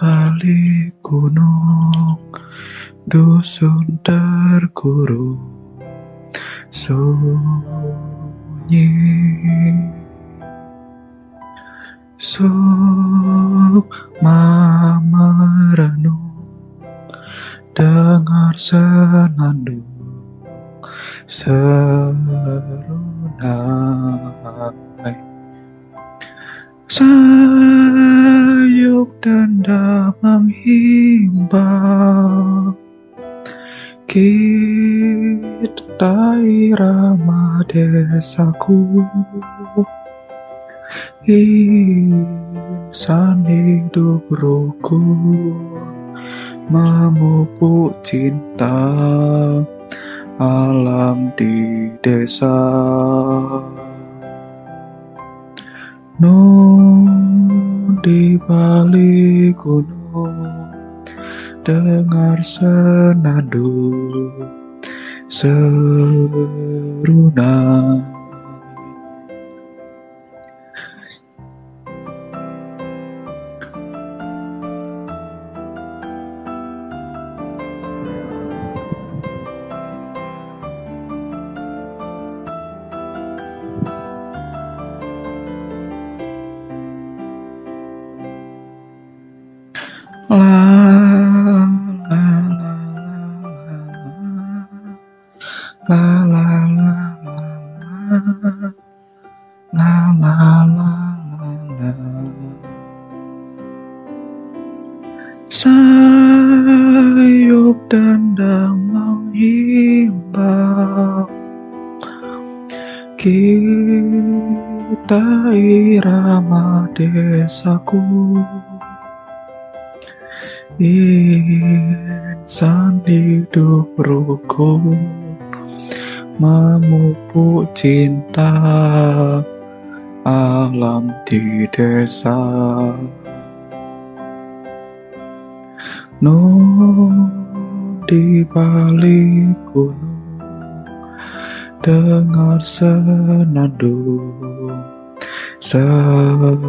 balik gunung Dusun terkurung Sunyi. Sukma merenung Dengar senandung Serunai Sayup dan damang himbau Kita irama desaku. Insan hidup rukun Memupuk cinta. Alam di desa. Nun di balik gunung Dengar senandung Serunai la la la la la la la Sayup dan damang himbau. Kita irama desaku. Insan hidup rukun Memupuk cinta. Alam di desa. Nun di balik gunung Dengar senandung Serunai